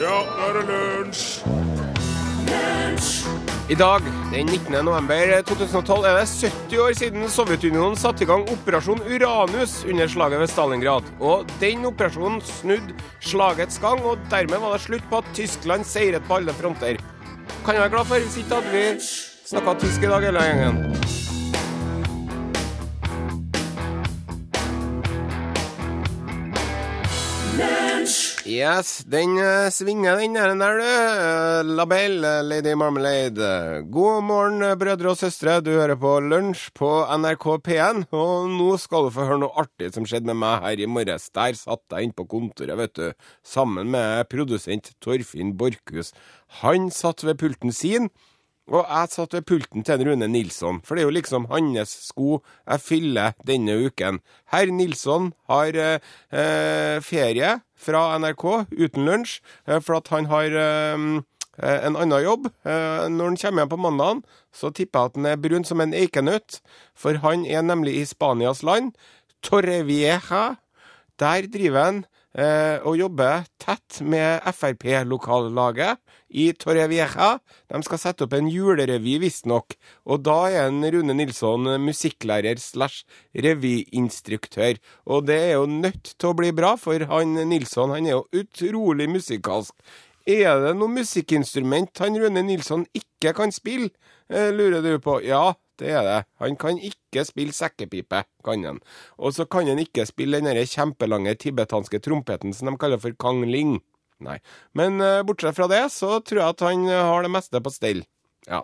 Ja, nå er det lunsj! I dag, den 19. november 2012, er det 70 år siden Sovjetunionen satte i gang Operasjon Uranus under slaget ved Stalingrad. Og den operasjonen snudde slagets gang, og dermed var det slutt på at Tyskland seiret på alle fronter. Kan jeg være glad for, hvis ikke hadde vi snakka tysk i dag, hele gjengen. Yes, den uh, svinger, den der, der du. Uh, Label, uh, Lady Marmalade. God morgen, brødre og søstre. Du hører på Lunsj på NRK P1. Og nå skal du få høre noe artig som skjedde med meg her i morges. Der satt jeg inne på kontoret, vet du, sammen med produsent Torfinn Borchhus. Han satt ved pulten sin. Og jeg satt ved pulten til Rune Nilsson, for det er jo liksom hans sko jeg fyller denne uken. Herr Nilsson har eh, ferie fra NRK uten lunsj, eh, for at han har eh, en annen jobb. Eh, når han kommer hjem på mandagen, så tipper jeg at han er brun som en eikenøtt, for han er nemlig i Spanias land. Torrevieja. Der driver han eh, og jobber tett med Frp-lokallaget i Torrevieja. De skal sette opp en julerevy, visstnok. Og da er en Rune Nilsson musikklærer slash revyinstruktør. Og det er jo nødt til å bli bra, for han Nilsson han er jo utrolig musikalsk. Er det noe musikkinstrument han Rune Nilsson ikke kan spille, eh, lurer du på? Ja, det er det. Han kan ikke spille sekkepipe, kan han. Og så kan han ikke spille den kjempelange tibetanske trompeten som de kaller for kang ling. Nei. Men uh, bortsett fra det, så tror jeg at han har det meste på stell. Ja.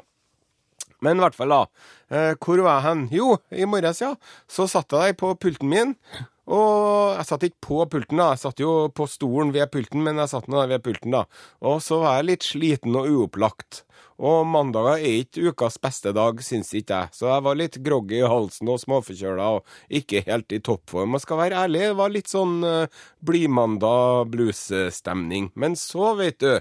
Men i hvert fall, da. Uh, hvor var jeg hen? Jo, i morges, ja. Så satt jeg der på pulten min. Og jeg satt ikke på pulten, da. Jeg satt jo på stolen ved pulten, men jeg satt nå ved pulten, da. Og så var jeg litt sliten og uopplagt. Og mandager er ikke ukas beste dag, syns ikke jeg. Så jeg var litt groggy i halsen og småforkjøla og ikke helt i toppform. Og skal være ærlig, det var litt sånn uh, Blimandag blues-stemning. Men så, vet du,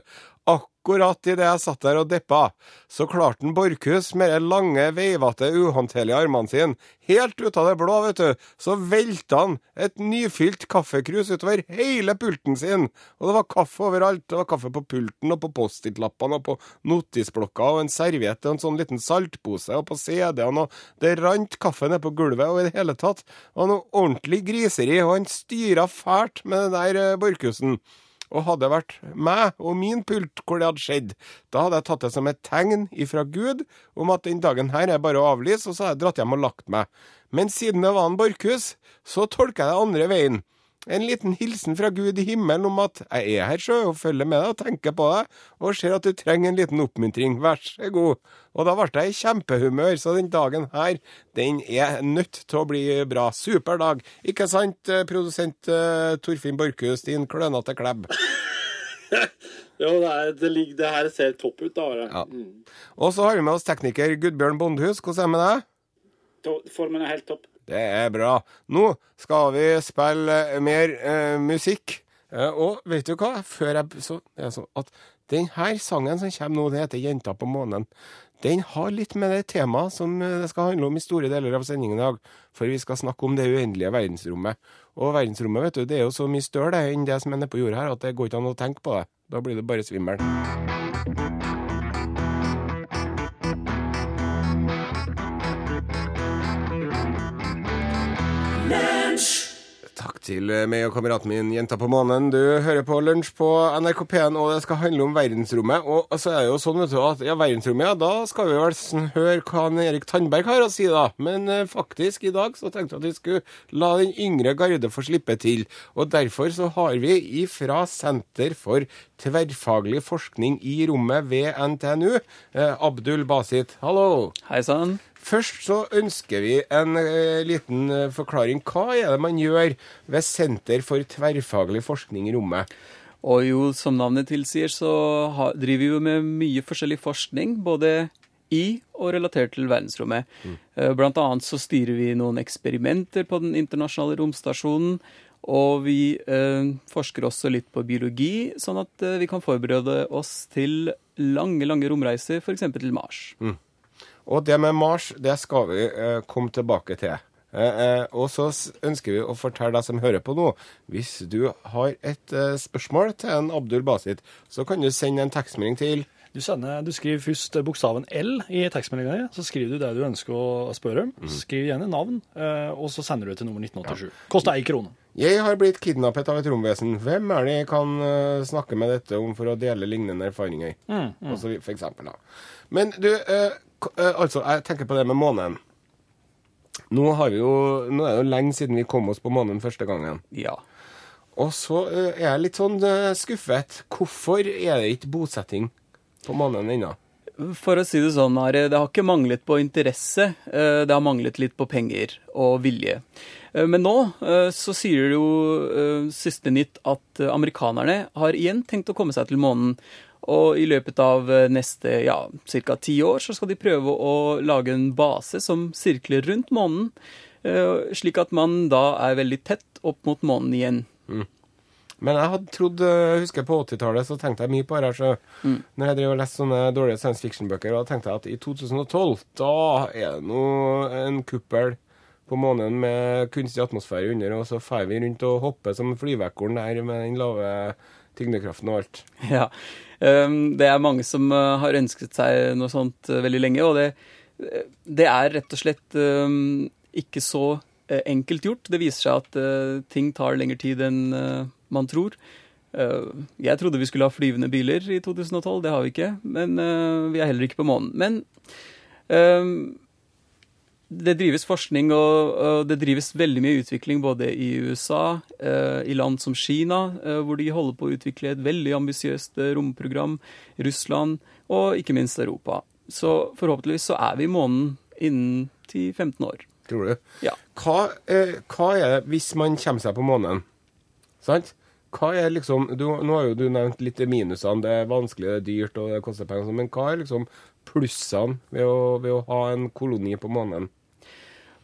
akkurat idet jeg satt der og deppa, så klarte en Borchhus med de lange, veivete, uhåndterlige armene sine, helt ut av det blå, vet du, så velta han et nyfylt kaffekrus utover hele pulten sin. Og det var kaffe overalt. Det var kaffe på pulten og på Post-It-lappene og på notisblokka og en serviett og en sånn liten saltpose og på CD-ene, og det rant kaffe ned på gulvet og i det hele tatt. Det var noe ordentlig griseri, og han styra fælt med den der eh, Borchhusen. Og hadde det vært meg og min pult hvor det hadde skjedd, da hadde jeg tatt det som et tegn ifra Gud om at den dagen her er bare å avlyse, og så hadde jeg dratt hjem og lagt meg. Men siden det var en Borchhus, så tolker jeg det andre veien. En liten hilsen fra Gud i himmelen om at jeg er her sjø og følger med deg og tenker på deg, og ser at du trenger en liten oppmuntring. Vær så god. Og da ble jeg i kjempehumør, så den dagen her, den er nødt til å bli bra. Super dag. Ikke sant, eh, produsent uh, Torfinn Borchhus, din klønete klebb? jo, det, er, det, ligger, det, her ser topp ut, da. Ja. Mm. Og så har vi med oss tekniker Gudbjørn Bondhus. Hvordan er det med deg? Formen er helt topp. Det er bra. Nå skal vi spille mer eh, musikk. Eh, og vet du hva? Før jeg så, det så at den her sangen som kommer nå, det heter 'Jenta på månen'. Den har litt med det temaet som eh, det skal handle om i store deler av sendingen i dag. For vi skal snakke om det uendelige verdensrommet. Og verdensrommet vet du, det er jo så mye større enn det som er nede på jorda her, at det går ikke an å tenke på det. Da blir det bare svimmel. Takk til meg og kameraten min Jenta på månen. Du hører på Lunsj på NRK P1, og det skal handle om verdensrommet. Og så er det jo sånn vet du, at ja, verdensrommet, ja, da skal vi vel sånn høre hva Erik Tandberg har å si, da. Men eh, faktisk, i dag så tenkte jeg at vi skulle la den yngre garde få slippe til. Og derfor så har vi ifra Senter for tverrfaglig forskning i rommet ved NTNU, eh, Abdul Basit. Hallo. Hei sann. Først så ønsker vi en eh, liten uh, forklaring. Hva er det man gjør ved Senter for tverrfaglig forskning i rommet? Og jo, som navnet tilsier, så driver vi jo med mye forskjellig forskning. Både i og relatert til verdensrommet. Mm. Uh, blant annet så styrer vi noen eksperimenter på den internasjonale romstasjonen. Og vi forsker også litt på biologi, sånn at vi kan forberede oss til lange, lange romreiser, f.eks. til Mars. Mm. Og det med Mars, det skal vi eh, komme tilbake til. Eh, eh, og så ønsker vi å fortelle deg som hører på nå, hvis du har et eh, spørsmål til en Abdul Basit, så kan du sende en tekstmelding til Du, sender, du skriver først bokstaven L i tekstmeldinga di, så skriver du det du ønsker å spørre om. Skriv gjerne navn, og så sender du det til nummer 1987. Koster ei krone. Jeg har blitt kidnappet av et romvesen. Hvem er det jeg kan snakke med dette om for å dele lignende erfaringer? Og så for eksempel, da. Men du, altså, jeg tenker på det med månen. Nå, har vi jo, nå er det jo lenge siden vi kom oss på månen første gangen. Ja. Og så er jeg litt sånn skuffet. Hvorfor er det ikke bosetting på månen ennå? For å si det sånn, Are, det har ikke manglet på interesse. Det har manglet litt på penger og vilje. Men nå så sier det jo siste nytt at amerikanerne har igjen tenkt å komme seg til månen. Og i løpet av eh, neste ja, ca. ti år så skal de prøve å lage en base som sirkler rundt månen, eh, slik at man da er veldig tett opp mot månen igjen. Men jeg hadde trodd, husker jeg husker på 80-tallet så tenkte jeg mye på det her. Så når jeg drev og leste sånne dårlige science fiction-bøker, da tenkte jeg at i 2012, da er det nå en kuppel på månen med kunstig atmosfære under, og så fer vi rundt og hopper som flyvekorn der med den lave tyngdekraften og alt. Ja. Um, det er mange som uh, har ønsket seg noe sånt uh, veldig lenge, og det, uh, det er rett og slett um, ikke så enkelt gjort. Det viser seg at ting tar lengre tid enn man tror. Jeg trodde vi skulle ha flyvende biler i 2012, det har vi ikke. Men vi er heller ikke på månen. Men um, det drives forskning, og, det drives veldig mye utvikling både i USA, eh, i land som Kina, eh, hvor de holder på å utvikle et veldig ambisiøst eh, romprogram, Russland og ikke minst Europa. Så forhåpentligvis så er vi i månen innen 10-15 år. Tror du? Ja. Hva, eh, hva er det hvis man kommer seg på månen? Sant? Hva er liksom, du, Nå har jo du nevnt litt minusene. Det er vanskelig, det er dyrt og det koster penger. sånn, Men hva er liksom plussene ved å, ved å ha en koloni på månen?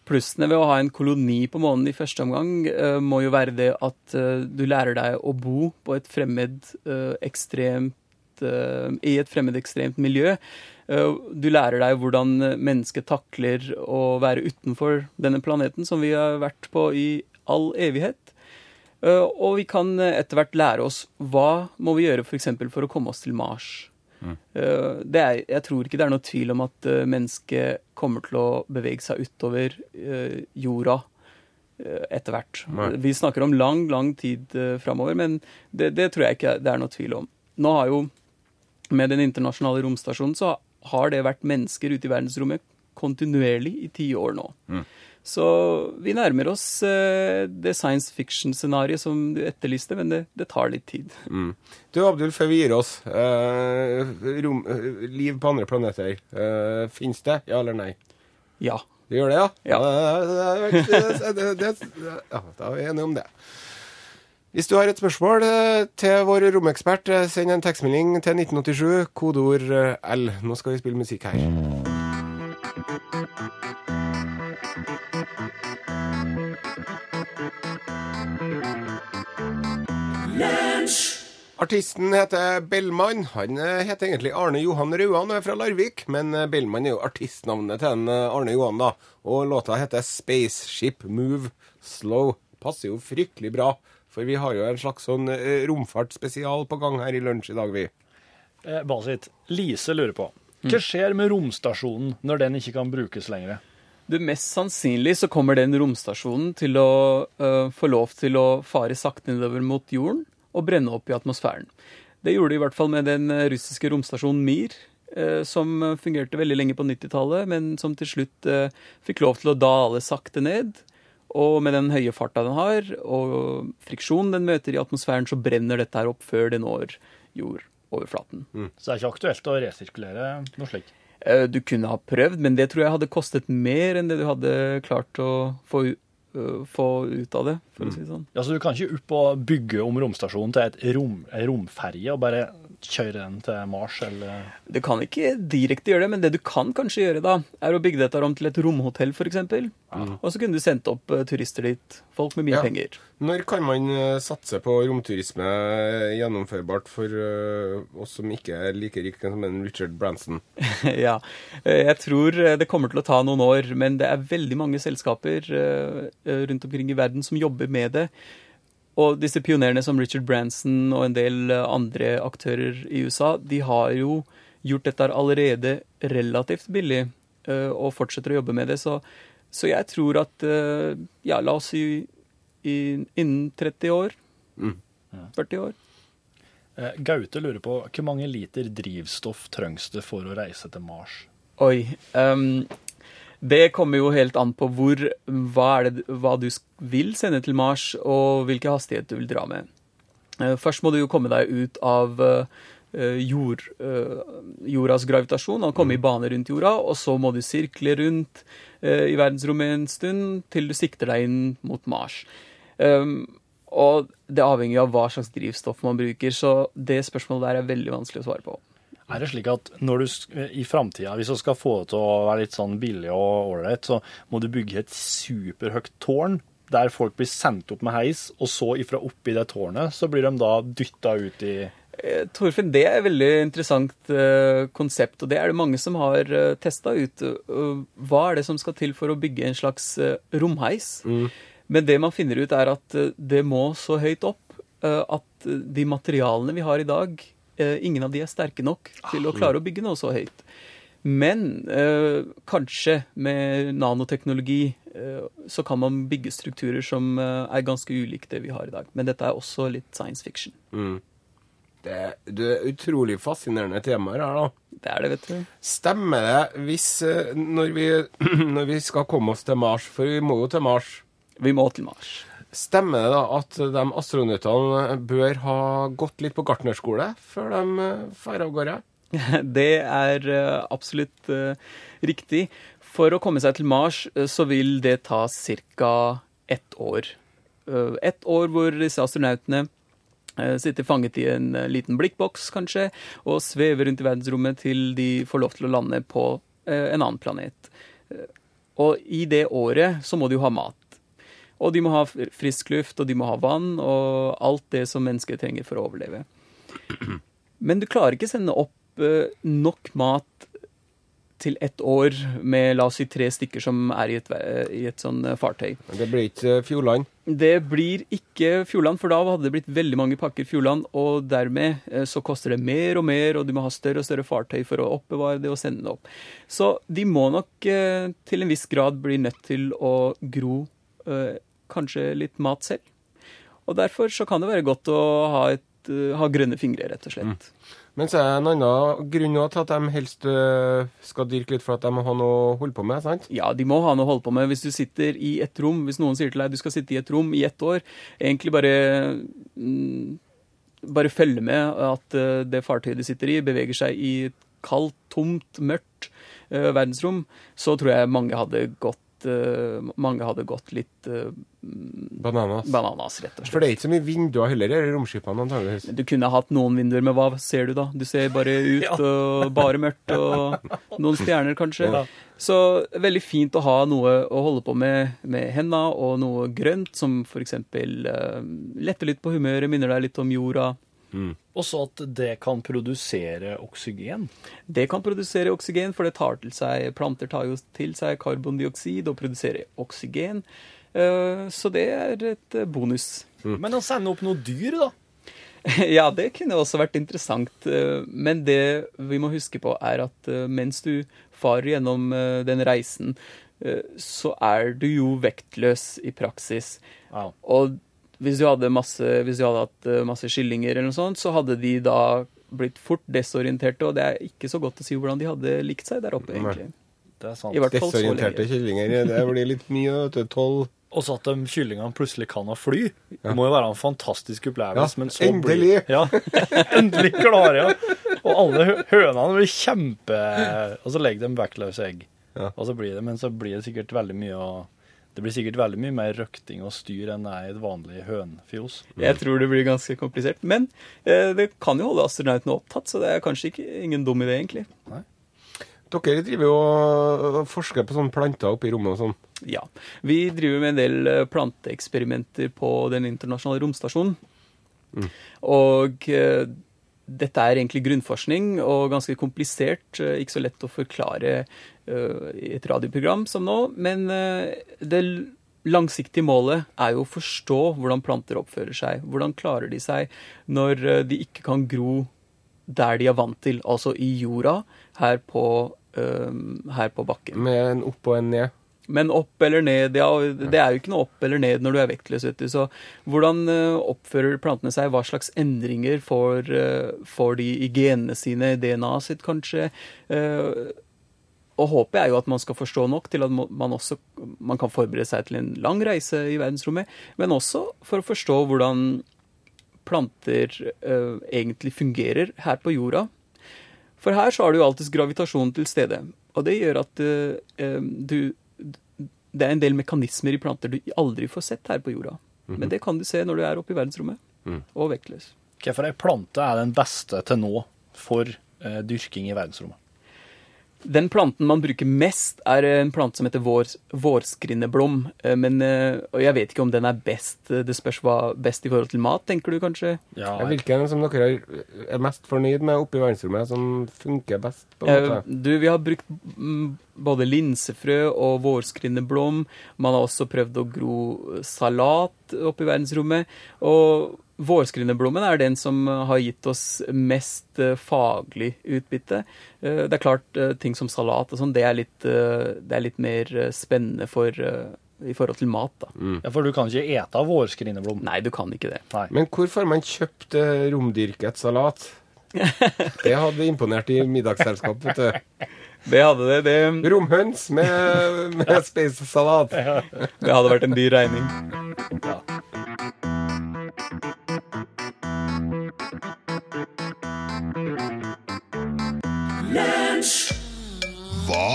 Plussene ved å ha en koloni på månen i første omgang eh, må jo være det at eh, du lærer deg å bo på et fremmed eh, ekstremt i et fremmed ekstremt miljø. Du lærer deg hvordan mennesket takler å være utenfor denne planeten som vi har vært på i all evighet. Og vi kan etter hvert lære oss hva må vi gjøre f.eks. For, for å komme oss til Mars. Det er, jeg tror ikke det er noe tvil om at eh, mennesket kommer til å bevege seg utover eh, jorda etter hvert. Vi snakker om lang, lang tid framover, men det, det tror jeg ikke det er noe tvil om. Nå har jo, med den internasjonale romstasjonen, så har det vært mennesker ute i verdensrommet kontinuerlig i ti år nå. Så vi nærmer oss eh, det science fiction-scenarioet som du etterlyste, men det, det tar litt tid. Mm. Du, Abdul, før vi gir oss. Eh, rom, eh, liv på andre planeter. eh, Fins det? Ja eller nei? Ja. Det gjør det, ja? Ja. ja da er vi enige om det. Hvis du har et spørsmål eh, til vår romekspert, send en tekstmelding til 1987, kodeord L. Nå skal vi spille musikk her. Artisten heter Bellman. Han eh, heter egentlig Arne Johan Rauan og er fra Larvik, men eh, Bellman er jo artistnavnet til en eh, Arne Johan, da. Og låta heter Spaceship Move Slow. Passer jo fryktelig bra, for vi har jo en slags sånn romfartsspesial på gang her i lunsj i dag, vi. Eh, Basit, Lise lurer på. Hva skjer med romstasjonen når den ikke kan brukes lenger? Du, Mest sannsynlig så kommer den romstasjonen til å uh, få lov til å fare sakte nedover mot jorden og brenne opp i atmosfæren. Det gjorde de i hvert fall med den øh, russiske romstasjonen Mir, øh, som fungerte veldig lenge på 90-tallet, men som til slutt øh, fikk lov til å dale sakte ned. Og med den høye farta den har, og friksjonen den møter i atmosfæren, så brenner dette her opp før det når jordoverflaten. Så det er ikke aktuelt å resirkulere noe slikt. Eh, Du kunne ha prøvd, men det tror jeg hadde kostet mer enn det du hadde klart å få, få ut av det, for å si det sånn. Altså, du kan ikke opp og bygge om romstasjonen til et rom, en romferje og bare kjøre den til Mars, eller Du kan ikke direkte gjøre det, men det du kan kanskje gjøre, da, er å bygge dette om til et romhotell, f.eks. Og så kunne du sendt opp eh, turister dit. Folk med mye Ja. penger. Når kan man eh, satse på romturisme gjennomførbart for eh, oss som ikke er like rike som en Richard Branson? ja. Eh, Jeg tror det kommer til å ta noen år, men det er veldig mange selskaper rundt omkring i verden som jobber med det. Og disse pionerene som Richard Branson og en del andre aktører i USA, de har jo gjort dette allerede relativt billig og fortsetter å jobbe med det. Så, så jeg tror at ja, la oss si i, innen 30 år, Mm. 40 år. Eh, Gaute lurer på hvor mange liter drivstoff trengs det for å reise til Mars? Oi. Um, det kommer jo helt an på hvor, hva, er det, hva du vil sende til Mars, og hvilken hastighet du vil dra med. Eh, Først må du jo komme deg ut av eh, jord, jordas gravitasjon og komme i bane rundt jorda, og så må du sirkle rundt i verdensrommet en stund til du sikter deg inn mot Mars. Um, og det avhenger av hva slags drivstoff man bruker, så det spørsmålet der er veldig vanskelig å svare på. Er det slik at når du i framtida, hvis du skal få det til å være litt sånn billig og ålreit, så må du bygge et superhøyt tårn der folk blir sendt opp med heis, og så ifra oppi det tårnet så blir de da dytta ut i Eh, Torfinn, det er et veldig interessant eh, konsept, og det er det mange som har uh, testa ut. Uh, hva er det som skal til for å bygge en slags romheis? romheis? Men det man finner ut, er at eh, det må så høyt opp eh, at de materialene vi har i dag, eh, ingen av de er sterke nok til å klare å bygge noe så høyt. Men eh, kanskje med nanoteknologi eh, så kan man bygge strukturer som eh, er ganske ulike det vi har i dag. Men dette er også litt science fiction. Det, det er utrolig fascinerende temaer her, da. Det er det, vet du. Stemmer det hvis når vi, når vi skal komme oss til Mars, for vi må jo til Mars Vi må til Mars. Stemmer det da at de astronautene bør ha gått litt på gartnerskole før de eh, drar av gårde? Det er eh, absolutt eh, riktig. For å komme seg til Mars eh, så vil det ta ca. ett år. Eh, Ett år hvor disse astronautene eh, sitter fanget i en eh, liten blikkboks, kanskje, og svever rundt i verdensrommet til de får lov til å lande på eh, en annen planet. Eh, Og i det året så må de jo ha mat. Og de må ha frisk luft, og de må ha vann, og alt det som mennesker trenger for å overleve. Men du klarer ikke sende opp eh, nok mat til ett år med la oss si tre stykker som er i et, ve- i et sånn eh, fartøy. Det blir ikke eh, Fjordland. Det blir ikke Fjordland, for da hadde det blitt veldig mange pakker Fjordland, og dermed eh, så koster det mer og mer, og du må ha større og større fartøy for å oppbevare det og sende det opp. Så de må nok eh, til en viss grad bli nødt til å gro eh, kanskje litt mat selv. Og derfor så kan det være godt å ha, et, eh, ha grønne fingre, rett og slett. Men så er det en annen grunn til at de helst øh, skal dyrke litt for at de må ha noe å holde på med, sant? Ja, de må ha noe å holde på med. Hvis du sitter i et rom, hvis noen sier til deg du skal sitte i et rom i ett år, egentlig bare mm, bare følge med at eh, det fartøyet de sitter i, beveger seg i et kaldt, tomt, mørkt eh, verdensrom, så tror jeg mange hadde gått eh, mange hadde gått litt eh, Bananas. bananas, rett og slett. For det er ikke så mye vinduer heller i romskipene, antageligvis. Du kunne hatt noen vinduer, men hva ser du da? Du ser bare ut og bare mørkt og noen stjerner kanskje. Ja. Så veldig fint å ha noe å holde på med med henda, og noe grønt som for eksempel eh, letter litt på humøret, minner deg litt om jorda. Også at det kan produsere oksygen. Det kan produsere oksygen, for det tar til seg Planter tar jo til seg karbondioksid og produserer oksygen. Eh, Så det er et bonus. bonus. Men å sende opp noe dyr, da? Ja, det kunne også vært interessant. eh, Men det vi må huske på, er at eh, mens du farer gjennom eh, den reisen, eh, så er du jo vektløs i praksis. Wow. Og hvis du hadde, masse, hvis du hadde hatt eh, masse kyllinger eller noe sånt, så hadde de da blitt fort desorienterte, og det er ikke så godt å si hvordan de hadde likt seg der oppe, egentlig. Det er sant. I hvert fall Desorienterte kyllinger. Det blir litt mye, vet du. Tolv Også at de kyllingene plutselig kan ha fly. Det må jo være en fantastisk opplevelse. Ja, men så endelig. Blir, ja, endelig klare, ja. Og alle hø- hønene blir kjempe Og så legger de vektløse egg. Ja. Og så blir det, men så blir det sikkert veldig mye å Det blir sikkert veldig mye mer røkting og styr enn det er i et vanlig hønefjos. Jeg tror det blir ganske komplisert. Men eh, det kan jo holde astronautene opptatt, så det er kanskje ikke, ingen dum idé, egentlig. Dere driver jo og forsker på sånne planter oppe i rommet og sånn. Ja. Vi driver med en del eh, planteeksperimenter på den internasjonale romstasjonen. Og eh, dette er egentlig grunnforskning og ganske komplisert. eh, Ikke så lett å forklare eh, et radioprogram som nå. Men eh, det langsiktige målet er jo å forstå hvordan planter oppfører seg. Hvordan klarer de seg når eh, de ikke kan gro der de er vant til, altså i jorda, her på, eh, her på bakken. Med en opp og en ned. Men opp eller ned, ja, det er jo ikke noe opp eller ned når du er vektløs, vet du. Så hvordan eh, oppfører plantene seg? Hva slags endringer får, eh, får de i genene sine, DNA-et sitt kanskje? Og håpet er jo at man skal forstå nok til at man også man kan forberede seg til en lang reise i verdensrommet, men også for å forstå hvordan planter eh, egentlig fungerer her på jorda. For her så har du jo alltids gravitasjon til stede. Og det gjør at eh, eh, du Det er en del mekanismer i planter du aldri får sett her på jorda. Men det kan du se når du er oppe i verdensrommet og vektløs. Hvorfor ei plante er den beste til nå for eh, dyrking i verdensrommet? Den planten man bruker mest, er en plante som heter vår, vårskrinneblom. Eh, Men, eh, og jeg vet ikke om den er best. Eh, Det spørs hva best i forhold til mat, tenker du kanskje? Ja, Hvilken som dere er- mest fornøyd med oppe i verdensrommet, som funker best? på en Eh, måte? Du, vi har brukt mm, både linsefrø og vårskrinneblom. Man har også prøvd å gro salat oppe i verdensrommet. Og vårskrinneblommen er den som har gitt oss mest eh, faglig utbytte. Eh, det er klart, eh, ting som salat og sånn, det, er eh, det er litt mer eh, spennende for, eh, i forhold til mat, da. ja, for du kan ikke ete av vårskrinneblom. Nei, du kan ikke det. Nei. Men hvor får man kjøpt eh, romdyrket salat? Det hadde imponert i middagsselskap, vet du. Det hadde det. Det, Romhøns med, med spacesalat. det hadde vært en dyr regning.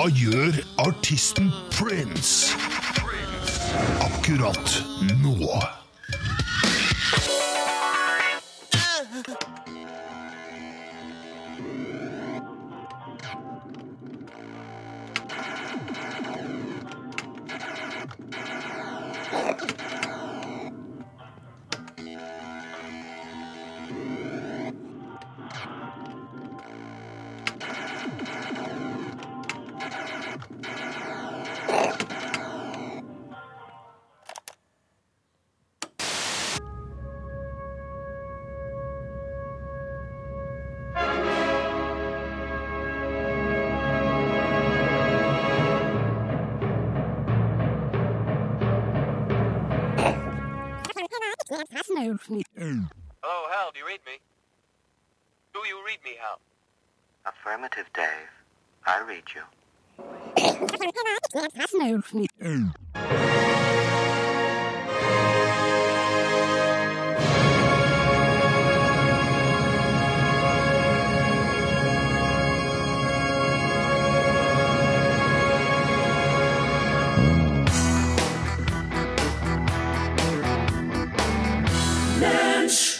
Hva gjør artisten Prince akkurat nå? Read me? Do you read me, Hal? Affirmative, Dave. I read you.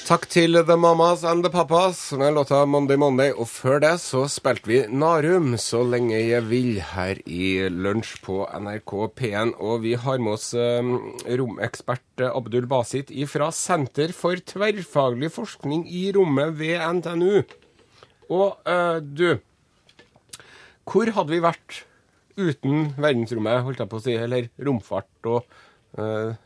Takk til The Mamas and The Papas med låta Monday Monday. Og før det så spilte vi Narum så lenge jeg vil her i lunsj på NRK P1. Og vi har med oss eh, romekspert Abdul Basit fra Senter for tverrfaglig forskning i rommet ved NTNU. Og eh, du, hvor hadde vi vært uten verdensrommet, holdt jeg på å si, eller romfart og eh,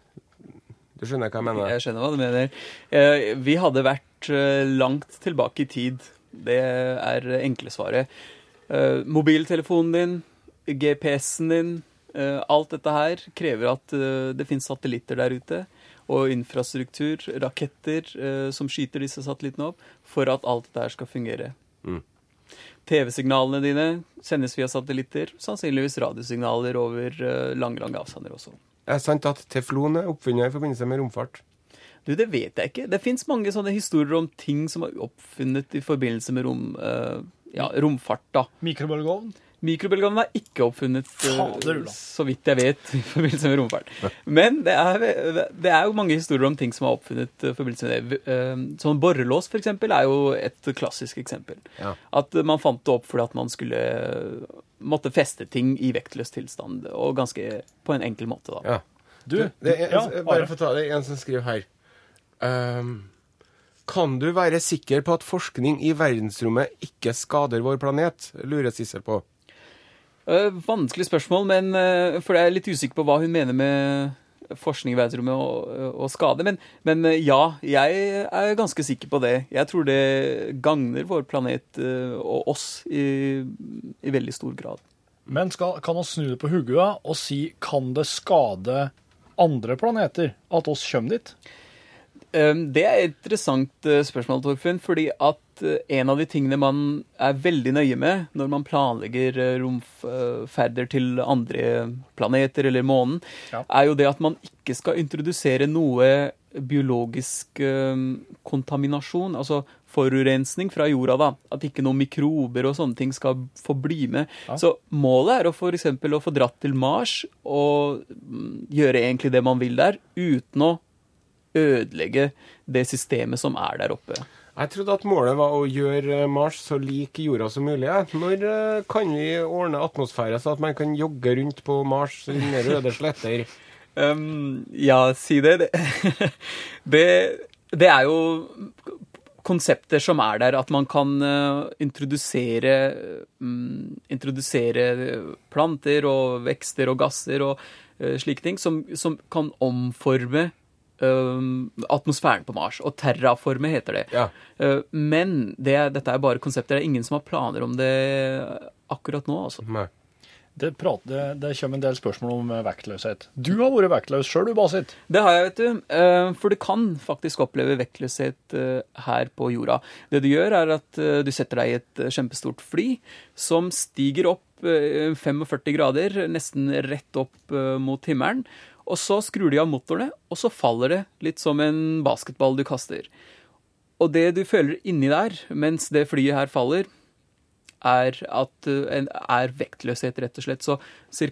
Du skjønner hva jeg mener? Jeg skjønner hva du mener. Eh, Vi hadde vært eh, langt tilbake i tid. Det er enkle svaret. Eh, Mobiltelefonen din, GPS-en din, alt dette her krever at det finnes satellitter der ute. Og infrastruktur, raketter som skyter disse satellittene opp, for at alt dette her skal fungere. TV-signalene dine sendes via satellitter, sannsynligvis radiosignaler over lang, lange, lange avstander også. Er det sant at teflon er oppfunnet i forbindelse med romfart? Du, det vet jeg ikke. Det fins mange sånne historier om ting som er oppfunnet i forbindelse med rom, eh, ja, romfart. da. Mikrobølgeovn? Mikrobølgeovnen var ikke oppfunnet, eh, Fader, så vidt jeg vet, i forbindelse med romfart. Men det er, det er jo mange historier om ting som er oppfunnet i forbindelse med det. Eh, Sånn borrelås, for eksempel, er jo et klassisk eksempel. Ja. At man fant det opp fordi at man skulle måtte feste ting i vektløs tilstand, og ganske på en enkel måte, da. Ja. Du, Det er, ja, bare få ta det, en som skriver her. Um, kan du være sikker på at forskning i verdensrommet ikke skader vår planet? Lurer Sissel på. Eh, vanskelig spørsmål, men, eh, for jeg er litt usikker på hva hun mener med forskning i verdensrommet og, og skade. Men, men eh, ja, jeg er ganske sikker på det. Jeg tror det gagner vår planet og oss i, i veldig stor grad. Men skal, kan vi snu det på hodet og si kan det skade andre planeter at oss kommer dit? Eh, Det er et interessant eh, spørsmål, Torfinn, fordi at eh, en av de tingene man er veldig nøye med når man planlegger eh, romferder til andre planeter eller månen, Ja. er jo det at man ikke skal introdusere noe biologisk eh, kontaminasjon, altså forurensning fra jorda, da. At ikke noen mikrober og sånne ting skal få bli med. Så målet er å eksempel å få dratt til Mars og mm, gjøre egentlig det man vil der, uten å ødelegge det systemet som er der oppe. Jeg trodde at målet var å gjøre Mars så lik jorda som mulig. Når eh, kan vi ordne atmosfære så at man kan jogge rundt på Mars under røde sletter? Um, ja, si det. Det, det. det er jo konsepter som er der, at man kan uh, introdusere, um, introdusere planter og vekster og gasser og uh, slike ting som, som kan omforme atmosfæren på Mars. Og terraforme heter det. Ja. Eh, men det, er- dette er bare konsepter. Det er ingen som har planer om det akkurat nå, altså. Nei. Det, prat, det, det kommer en del spørsmål om eh, vektløshet. Du har vært vektløs sjøl, du, Basit. Det har jeg, vet du. Eh, For du kan faktisk oppleve vektløshet eh, her på jorda. Det du gjør, er at du setter deg i et kjempestort fly som stiger opp eh, 45 grader, nesten rett opp mot himmelen. Og så skrur de av motorene, og så faller det litt som en basketball du kaster. Og det du føler inni der mens det flyet her faller, er, at, uh, er vektløshet, rett og slett. Så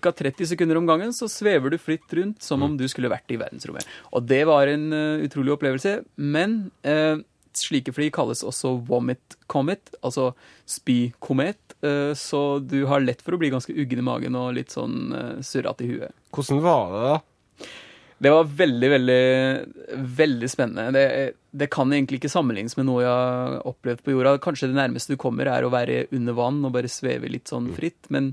ca. 30 sekunder om gangen så svever du fritt rundt som om du skulle vært i verdensrommet. Og det var en uh, utrolig opplevelse. Men uh, slike fly kalles også vomit comet, altså spykomet. Uh, så du har lett for å bli ganske uggen i magen og litt sånn surrete i huet. Hvordan var det, da? Det var veldig, veldig, veldig spennende. Det, det kan egentlig ikke sammenlignes med noe jeg har opplevd på jorda. Kanskje det nærmeste du kommer er å være under vann og bare sveve litt sånn fritt, men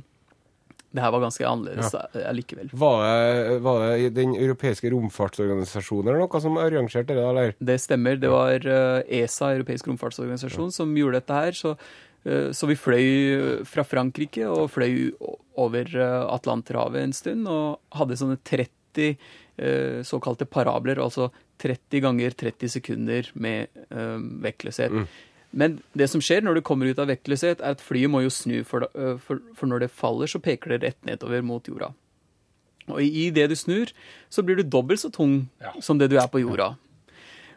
det her var ganske annerledes likevel Var det, var det den europeiske romfartsorganisasjonen eller noe som arrangerte det, eller? Det stemmer. Det var eh, ESA, Europeisk romfartsorganisasjon, som gjorde dette her. Så, eh, så vi fløy fra Frankrike og fløy over eh, Atlanterhavet en stund og hadde sånne 30 eh, såkalte parabler, altså 30 ganger 30 sekunder med eh, vektløshet. Men det som skjer når du kommer ut av vektløshet, er at flyet må jo snu, for, da- eh, for, for når det faller, så peker det rett nedover mot jorda. Og i det du snur, så blir du dobbelt så tung som det du er på jorda.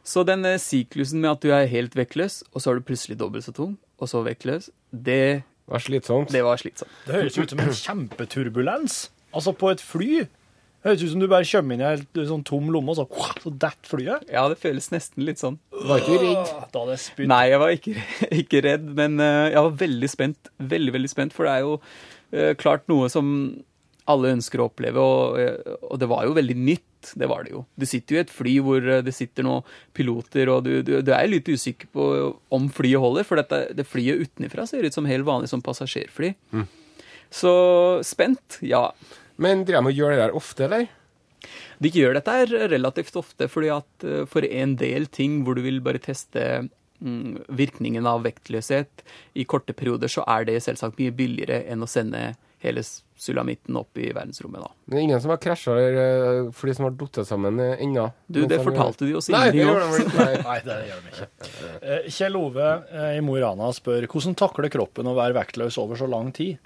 Så den syklusen med at du er helt vektløs, og så er du plutselig dobbelt så tung, og så vektløs, det, Det var slitsomt. det var slitsomt. Det høres ut som en kjempeturbulens. Altså på et fly. Høres ut som du bare kommer inn i en sånn tom lomme, og så, så detter flyet. Ja, det føles nesten litt sånn. Var ikke du redd? Da hadde jeg spydd. Nei, jeg var ikke, ikke redd, men eh, jeg var veldig spent. Veldig, veldig spent, for det er jo eh, klart noe som alle ønsker å oppleve, og, eh, og det var jo veldig nytt. Det var det jo. Du sitter jo i et fly hvor det sitter noen piloter, og du, du, du er litt usikker på om flyet holder, for dette, det flyet utenfra ser ut som helt vanlig som passasjerfly. Så spent, ja. Men driver de og gjør det der ofte, eller? De gjør dette relativt ofte, fordi at eh, for en del ting hvor du vil bare teste mm, virkningen av vektløshet i korte perioder, så er det selvsagt mye billigere enn å sende hele sulamitten opp i verdensrommet, da. Det er ingen som har krasja eller fly som har falt sammen eh, ennå? Du, det fortalte de oss ingenting om. Nei. Det gjør de ikke. Eh, Kjell Ove eh, i Mo i Rana spør hvordan takler kroppen å være vektløs over så lang tid?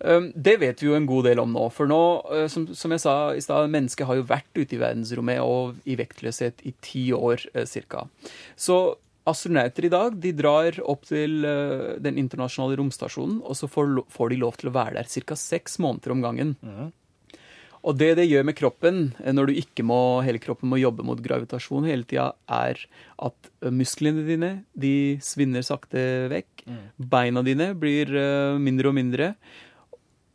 Um, Det vet vi jo en god del om nå. For nå, uh, som, som jeg sa i stad, mennesket har jo vært ute i verdensrommet og i vektløshet i ti år ca. cirka. Så astronauter i dag de drar opp til eh, den internasjonale romstasjonen, og så får, får de lov til å være der ca. seks måneder om gangen. Og det det gjør med kroppen, eh, når du ikke må, hele kroppen må jobbe mot gravitasjon hele tida, er at eh, musklene dine de svinner sakte vekk. Beina dine blir eh, mindre og mindre.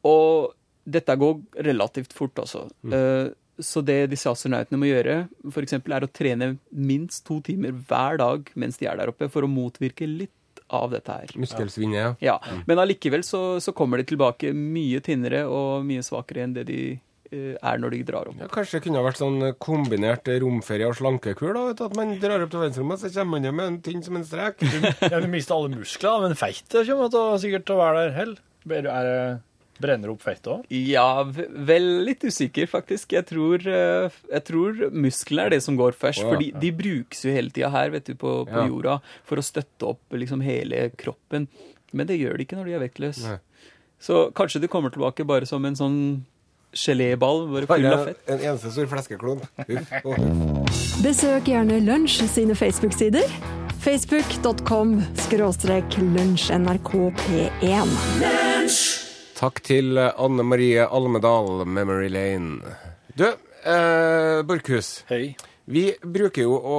Og dette går relativt fort, altså. Mm. Så det disse astronautene må gjøre, for eksempel, er å trene minst to timer hver dag mens de er der oppe, for å motvirke litt av dette her. Muskelsvinnet, ja. Ja, Men allikevel så, så kommer de tilbake mye tynnere og mye svakere enn det de eh, er når de drar opp. Ja, Kanskje det kunne vært sånn kombinert romferie og slankekur, da. Vet du, at man drar opp til verdensrommet, så kommer man hjem med en tynn som en strek. Ja, du mister alle muskler, men fettet kommer til å, sikkert til å være der hell. Er det- Brenner opp fett òg? Ja, vel litt usikker, faktisk. Jeg tror, eh, jeg tror musklene er det som går først. Oh, ja. fordi de brukes jo hele tida her vet du, på, på Ja. jorda for å støtte opp liksom hele kroppen. Men det gjør de ikke når de er vektløse. Så kanskje de kommer tilbake bare som en sånn geléball bare full av fett. en eneste stor. Uff. åh. Besøk gjerne Lunsj sine Facebook-sider. Facebook.com skråstrek lunsjnrkp1. Takk til Anne Marie Almedal, Memory Lane. Du, eh, Borchhus. Hei. Vi bruker jo å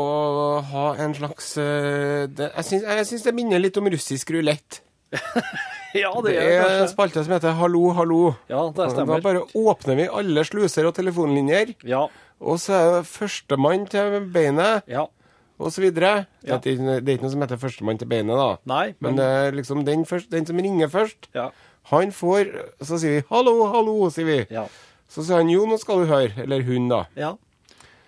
ha en slags eh, det, Jeg syns det minner litt om russisk rulett. Ja, Det det er en spalte som heter Hallo, hallo. Ja, det stemmer. Da bare åpner vi alle sluser og telefonlinjer, Ja. og så er det førstemann til beinet, Ja. og så videre. Ja. Det, er ikke, det er ikke noe som heter førstemann til beinet, da. Nei, Men men det er liksom den, først, den som ringer først, Ja. Han får Så sier vi 'hallo, hallo', sier vi. Ja. Så sier han 'jo, nå skal du høre'. Eller hun, da. ja.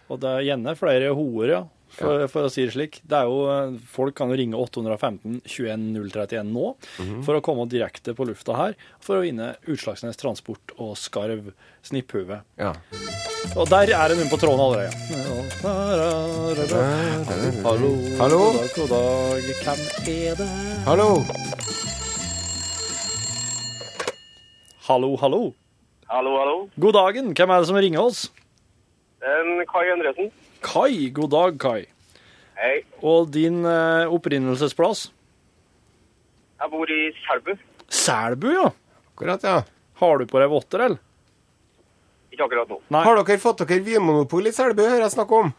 Og det er gjerne flere hoer, ja. For, for å si det slik. Det er jo, folk kan jo ringe 815 21 031 nå for å komme direkte på lufta her for å vinne Utslagsnes Transport og Skarv Snipphue. Ja. Og der er det noen på tråden allerede. Hallo. Hallo? God dag, god dag. Hvem er det? Hallo! Hallo, hallo. Hallo, hallo. God dagen. Hvem er det som ringer oss? En Kai Endresen. Kai. God dag, Kai. Hei. Og din eh, opprinnelsesplass? Jeg bor i Selbu. Selbu, ja. Akkurat, ja. Har du på deg votter, eller? Ikke akkurat nå. Nei. Har dere fått dere vinmonopol i Selbu, hører jeg snakke om?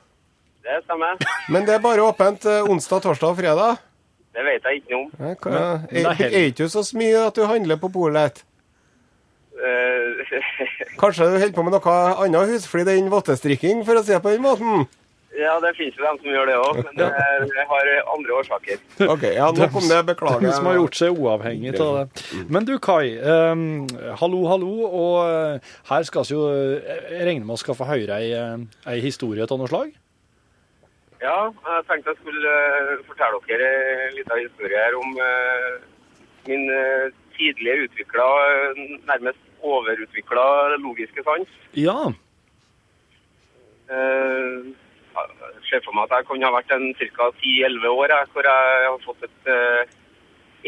Det stemmer. Men det er bare åpent eh, onsdag, torsdag og fredag? Det vet jeg ikke noe om. Det er ikke du så mye at du handler på polet? Eh, Kanskje du holder på med noe annet husflid enn vottestrikking, for å si det på den måten? ja, det finnes jo dem som gjør det òg, men det, det har andre årsaker. OK, ja, nok om det. Beklager. Den som har gjort seg uavhengig av det. Men du, Kai. um, hallo, hallo. Og eh, her skal vi jo eh, Jeg regner med å skal få høre ei, ei historie av noe slag? Ja, jeg tenkte jeg skulle fortelle dere en liten historie her om min uh, tidligere utvikla, nærmest overutvikla logiske sans. Ja. Eh, jeg ser for meg at jeg kunne ha vært en ca. 10-11 år jeg, hvor jeg har fått et eh,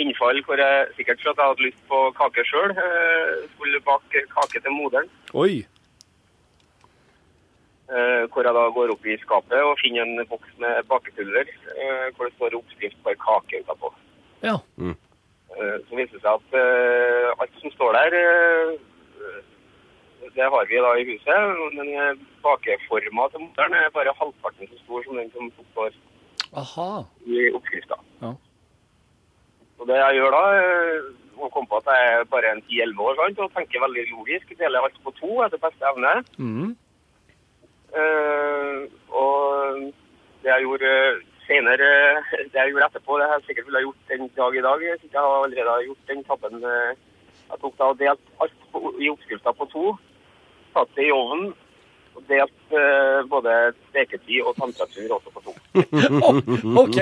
innfall hvor jeg sikkert for at jeg hadde lyst på kake sjøl, skulle bake kake til moderen. Oi. Eh, hvor jeg da går opp i skapet og finner en boks med bakepulver eh, hvor det står oppskrift på ei kake utapå. Ja. Eh, så viser det seg at eh, alt som står der, eh, det har vi da i huset. Den eh, bakeforma til motoren er bare halvparten så stor som den som står Aha. i oppskrifta. Ja. Og det jeg gjør da, eh, å komme på at jeg er bare en 10-11 år sant, og tenker veldig logisk, deler alt på to etter beste evne. Mm. Uh, og det jeg gjorde senere, det jeg gjorde etterpå, det jeg sikkert ville ha gjort den dag i dag. Jeg har allerede gjort den tabben. eh, Jeg tok da og delt alt i oppskrifta på to, satt det i ovnen, og delt eh, både steketid og temperatur også på to. OK.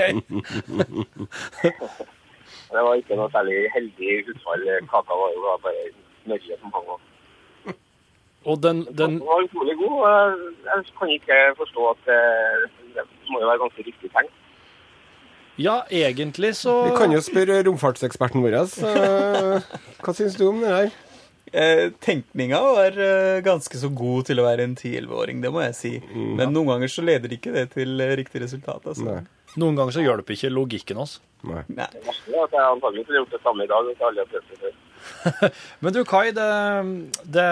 Det var ikke noe særlig heldig utfall. Kaka var jo da bare smørje som hang av. Og den, den Den var utrolig god. Jeg, kan ikke forstå at eh, det må jo være ganske riktig tenkt. Ja, egentlig så Vi kan jo spørre romfartseksperten vår. eh, hva syns du om det her? Eh, tenkninga var eh, ganske så god til å være en 10-11-åring, det må jeg si. Men noen ganger så leder ikke det til eh, riktig resultat. Altså. Nei. Noen ganger så hjelper ikke logikken oss. Nei. Nei. Ja, at jeg antagelig skulle gjort det samme i dag. hvis jeg aldri hadde prøvd det før. Men du Kai, det, det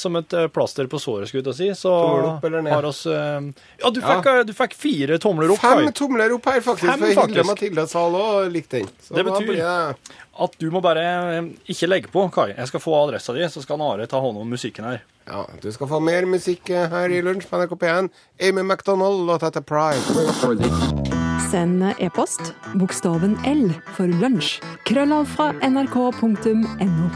som et eh, plaster på såret, skulle jeg si, så opp eller ned? har oss eh, Ja, du fikk, ja. du fikk fire tomler opp, Fem Kai. tomler opp her, faktisk. Fem, for Hilde. Mathilde Zahl òg likte den. Så Det betyr- jeg... At du må bare eh, ikke legge på, Kai. Jeg skal få adressa di, så skal Are ta hånd om musikken her. Ja, du skal få mer musikk eh, her i Lunsj på NRK P1. Amy McDonald låta heter Pride. Send e-post bokstaven L for lunsj. Krøllav fra nrk.no.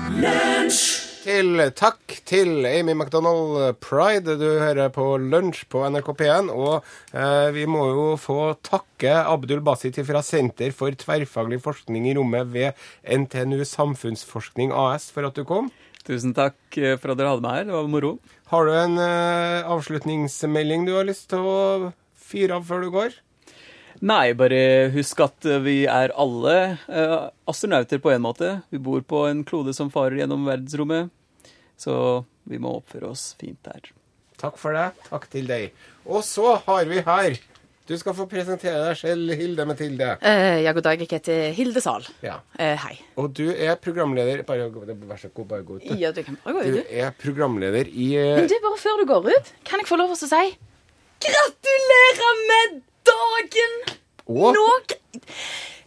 Til, takk til Amy McDonald Pride. Du hører på Lunsj på NRK P1. Og eh, vi må jo få takke Abdul Basit fra Senter for tverrfaglig forskning i rommet ved NTNU Samfunnsforskning AS for at du kom. Tusen takk eh, for at dere hadde meg her. Det var moro. Har du en eh, avslutningsmelding du har lyst til å fyre av før du går? Nei, bare husk at vi er alle uh, astronauter på en måte. Vi bor på en klode som farer gjennom verdensrommet. Så vi må oppføre oss fint der. Takk for det. Takk til deg. Og så har vi her Du skal få presentere deg selv, Hilde Mathilde. Uh, ja, god dag. Jeg heter Hilde Zahl. Ja. Uh, hei. Og du er programleder Bare Vær så god, bare gå ut. Ja, du kan bare gå ut, du. Du er programleder i Men du, bare før du går ut, kan jeg få lov til å si Gratulerer med dagen! Å, Nå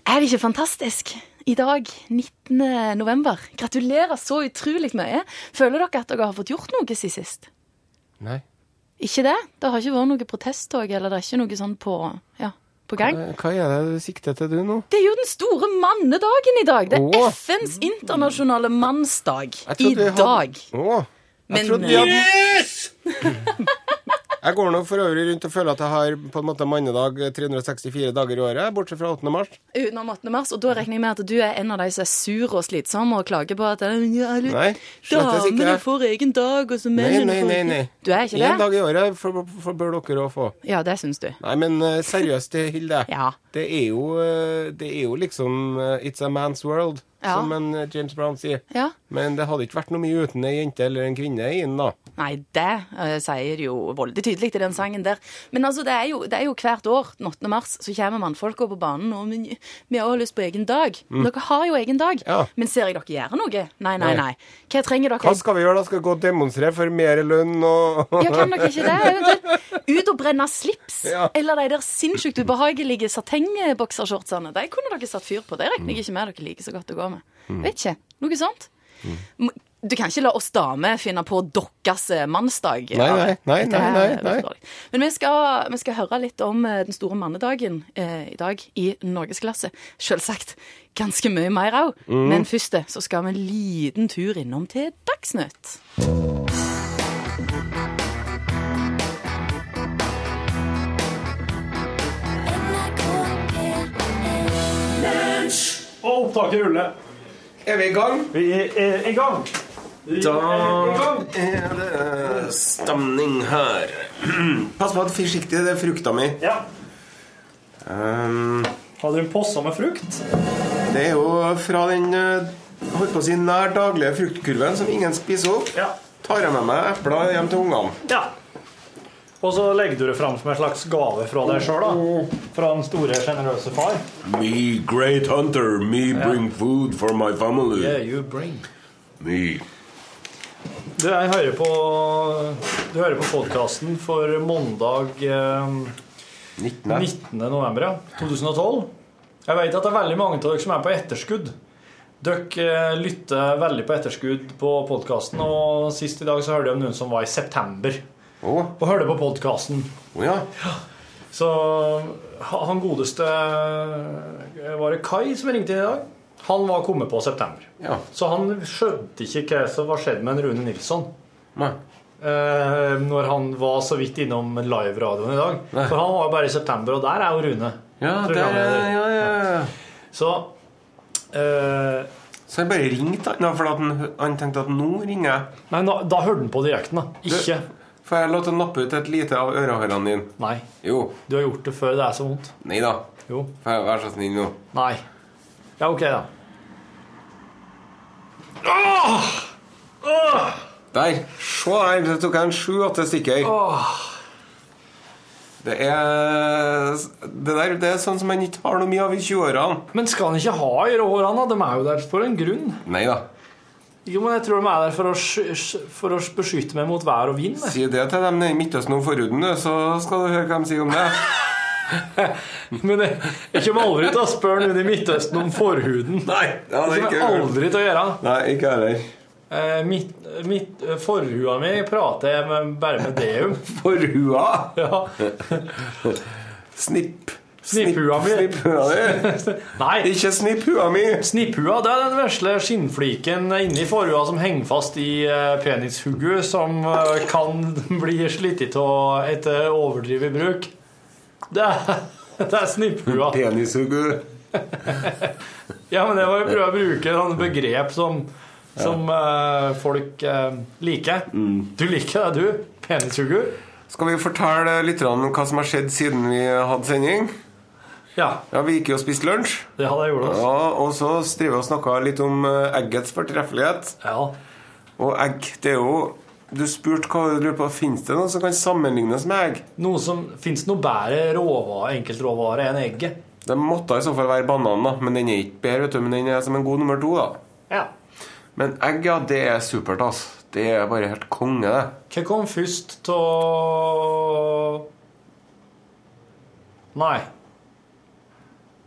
Er det ikke fantastisk? I dag, 19. november. Gratulerer så utrolig mye. Føler dere at dere har fått gjort noe siden sist? Nei. Ikke det? Det har ikke vært noe protesttog, eller det er ikke noe sånn på, ja, på gang? Eh, Hva er det du sikter til du nå? Det er jo den store mannedagen i dag. Det er Åh. FNs internasjonale mannsdag i dag. hadde- dag. Jeg Men- trodde vi hadde Jeg går nå for øvrig rundt og føler at jeg har på en måte mannedag 364 dager i året, bortsett fra 8. mars. Utenom 8. mars, og da regner jeg med at du er en av de som er sur og slitsom og klager på at eh, Nei, damene får egen dag, og så mennene får nei. nei, nei. Du er ikke En det? dag i året for, for bør dere òg få. Ja, det syns du. Nei, men eh, seriøst, Hilde. Ja. Det er jo, eh, det er jo liksom eh, It's a man's world, Ja. som en eh, James Brown sier. Ja. Men det hadde ikke vært noe mye uten ei jente eller en kvinne inn, da. Nei, det uh, sier jo veldig tydelig til den sangen der. Men altså, det er jo, det er jo hvert år, den 8. mars, så kommer mannfolka på banen og men, vi har lyst på egen dag. Dere har jo egen dag. Mm. Ja. Men ser jeg dere gjøre noe? Nei, nei, Nei. Hva trenger dere? Hva skal vi gjøre da? Skal vi gå og demonstrere for mer lønn og Ja, kan dere ikke det? Eventuelt ut og brenne slips. Eller de der sinnssykt ubehagelige satengboksershortsene. De kunne dere satt fyr på. Det regner jeg ikke med dere liker så godt å gå. Mm. Vet ikke. Noe sånt. Mm. Du kan ikke la oss damer finne på deres eh, mannsdag. Nei, nei, nei, nei, nei. Men vi skal, vi skal høre litt om eh, den store mannedagen eh, i dag i norgesklasse. Selvsagt ganske mye mer òg. Mm. Men først eh, så skal vi en liten tur innom til Dagsnytt. Og opptaket ruller. Er vi i gang? Vi er i gang. Da er det stemning her. Pass på at forsiktig, det er frukta mi. Ja. Um, Har du en posse med frukt? det er jo fra den eh, holdt på å si nær daglige fruktkurven som ingen spiser opp. Ja. Tar jeg med meg epler hjem til ungene. Ja. Og så legger du det fram som en slags gave fra deg sjøl, da. Fra den store, sjenerøse far. Me great hunter, me bring food for my family. Yeah, you bring. Me. Du, jeg hører på Du hører på podkasten for mandag eh, 19. 19. november, ja. 2012. Jeg vet at det er veldig mange av dere som er på etterskudd. Dere eh, lytter veldig på etterskudd på podkasten, og sist i dag så hørte jeg om noen som var i september Å, og hørte på podkasten. Oh, ja. Så han godeste eh, Var det Kai som ringte i dag? Han var kommet på september. Ja. Så han skjønte ikke hva som var skjedd med Rune Nilsson. Nei. Eh, når han var så vidt innom live-radioen i dag. Nei. For han var jo bare i september, og der er jo Rune. Ja, der, ja, ja, ja. Så eh, Så han bare ringte han, for han, han tenkte at nå ringer jeg. Nei, da, da hørte han på direkten, da. Ikke Får jeg lov til å nappe ut et lite av ørehårene dine? Nei. Jo. Du har gjort det før det er så vondt. Nei da. Jo. Får jeg være så snill nå? Nei. Ja, OK, da. Åh! Der. Se der, det tok jeg en sju-åtte stykker. Det er Det der det er sånn som en ikke har noe mye av i 20-årene. Men skal han ikke ha i råhårene? De er jo der for en grunn. Nei da. Jo, men jeg tror de er der for å, for å beskytte meg mot vær og vind. Si det til dem i Midtøsten om forhuden, så skal du høre hva de sier om det. Men jeg, jeg kommer aldri til å spørre noen i Midtøsten om forhuden. Nei, Det kommer jeg aldri til å gjøre. Nei, ikke heller. Eh, mitt, mitt, eh, forhua mi prater jeg med, bare med deum. Forhua? Ja. Snipp. Snipphua mi. Snipphua di. Nei. Ikke snipphua mi. Snipphua det er den vesle skinnfliken inni forhua som henger fast i eh, penishugget, som eh, kan bli slitt av etter overdrevet bruk. Det er, det er snipphua. Penishugget. Ja, men det var jo prøve å bruke sånne begrep som, som eh, folk liker. Du liker det, du. Penishugger. Skal vi fortelle litt om hva som har skjedd siden vi hadde sending? Ja. Ja, Vi gikk jo og spiste lunsj. Det hadde jeg gjort. Ja, og så driver vi og snakka litt om eh, eggets fortreffelighet. Ja. Og egg, det er jo Du spurte hva du lurer på. Fins det noe som kan sammenlignes med egg? Noe som, Fins det noe bedre råvare, enkeltråvare enn egget? Det måtte i så fall være banan, da. Men den er ikke bedre, vet du. Men den er som en god nummer to, da. Ja. Men egg, ja, det er supert, altså. Det er bare helt konge, det. Hva kom først til Nei.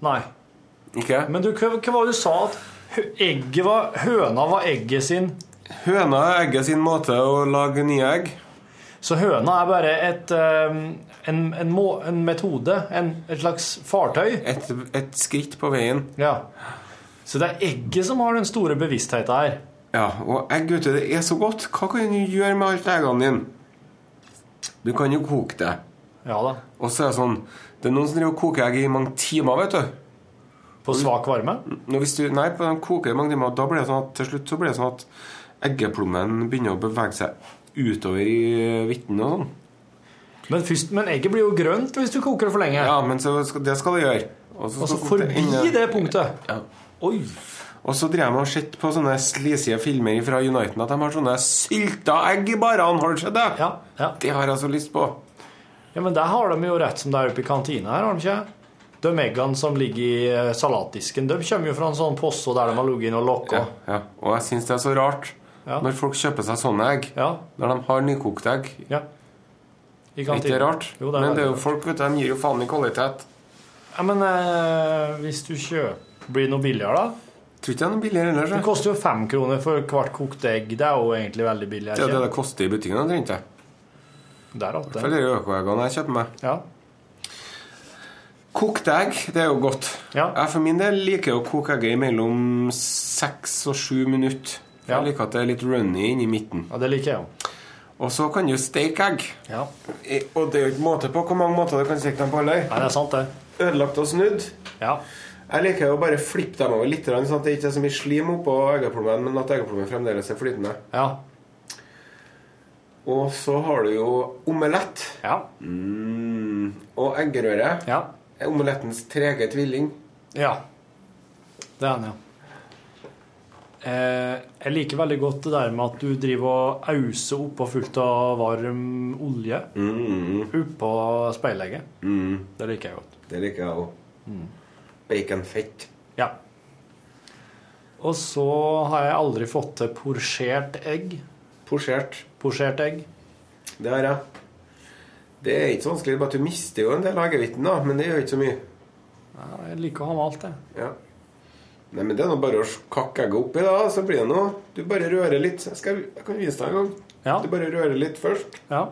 Nei. Ikke? Men du, hva, hva var det du sa at egget var, høna var egget sin Høna er egget sin måte å lage nye egg. Så høna er bare et, eh, en, en, må, en metode, en, et slags fartøy. Et, et skritt på veien. Ja. Så det er egget som har den store bevisstheten her. Ja, og egg, vet det er så godt. Hva kan du gjøre med alt eggene dine? Du kan jo koke det. Ja da. Og så er det sånn Det er noen som driver og koker egg i mange timer, vet du. På svak varme? Du, nei, på de koker i mange timer, da blir det sånn at til slutt så blir det sånn at eggeplommen begynner å bevege seg utover i hvitten og sånn. Men, først, men egget blir jo grønt hvis du koker det for lenge. Ja, men så skal, det skal det gjøre. Og Og så forbi det, det punktet. Ja. Oi. Og så driver jeg og sett på sånne slisige filmer fra Uniten at de har sånne sylta egg i barene. Har du sett det? Ja, ja. Det har jeg så lyst på. Ja, men der har de jo rett som det er oppe i kantina her, har de ikke? De eggene som ligger i eh, salatdisken, de kommer jo fra en sånn posse der de har ligget inn og lokka. Ja, ja. Og jeg syns det er så rart Ja. når folk kjøper seg sånne egg. Ja. Når de har nykokte egg. Ja. I kantina. ikke rart? Jo, det Men det er jo folk, vet du, de gir jo faen i kvalitet. Ja, men eh, hvis du kjøper Blir det noe billigere, da? Tror ikke det er noe billigere ellers. Det jeg. koster jo fem kroner for hvert kokt egg. Det er jo egentlig veldig billig. Det er det det koster i butikken. omtrent, det. Der alt det. det er økoeggene jeg kjøper meg. Ja. Kokte egg, det er jo godt. Ja. Jeg for min del liker å koke egget i mellom seks og sju minutter. Ja. Jeg liker at det er litt runny inni midten. ja, det liker jeg jo. Og så kan du steke egg. Ja. Og det er jo ikke måte på hvor mange måter du kan steke dem på heller. Nei, det er sant, det. Ødelagt og snudd. Ja. Jeg liker jo bare flippe dem over litt, sånn at det ikke er så mye slim oppå eggeplommen, men at eggeplommen fremdeles er flytende. Ja. Og så har du jo omelett. Ja. Mm. Og eggerøre Ja. omelettens trege tvilling. ja. Det er han, ja. Eh, jeg liker veldig godt det der med at du driver og auser oppå fullt av varm olje Mm. oppå speilegget. Mm. Det liker jeg godt. Det liker jeg òg. Baconfett. Ja. Og så har jeg aldri fått til porsjert egg. Posjert. Posjert egg. Det har jeg. Det er ikke så vanskelig, bare at du mister jo en del av eggehviten, da, men det gjør ikke så mye. Ja, jeg liker å ha med alt, det. Ja. Nei, men Det er nå bare å kakke egget oppi, da, så blir det noe. Du bare rører litt. Jeg, skal, jeg kan vise deg en gang. Ja. Du bare rører litt først, Ja.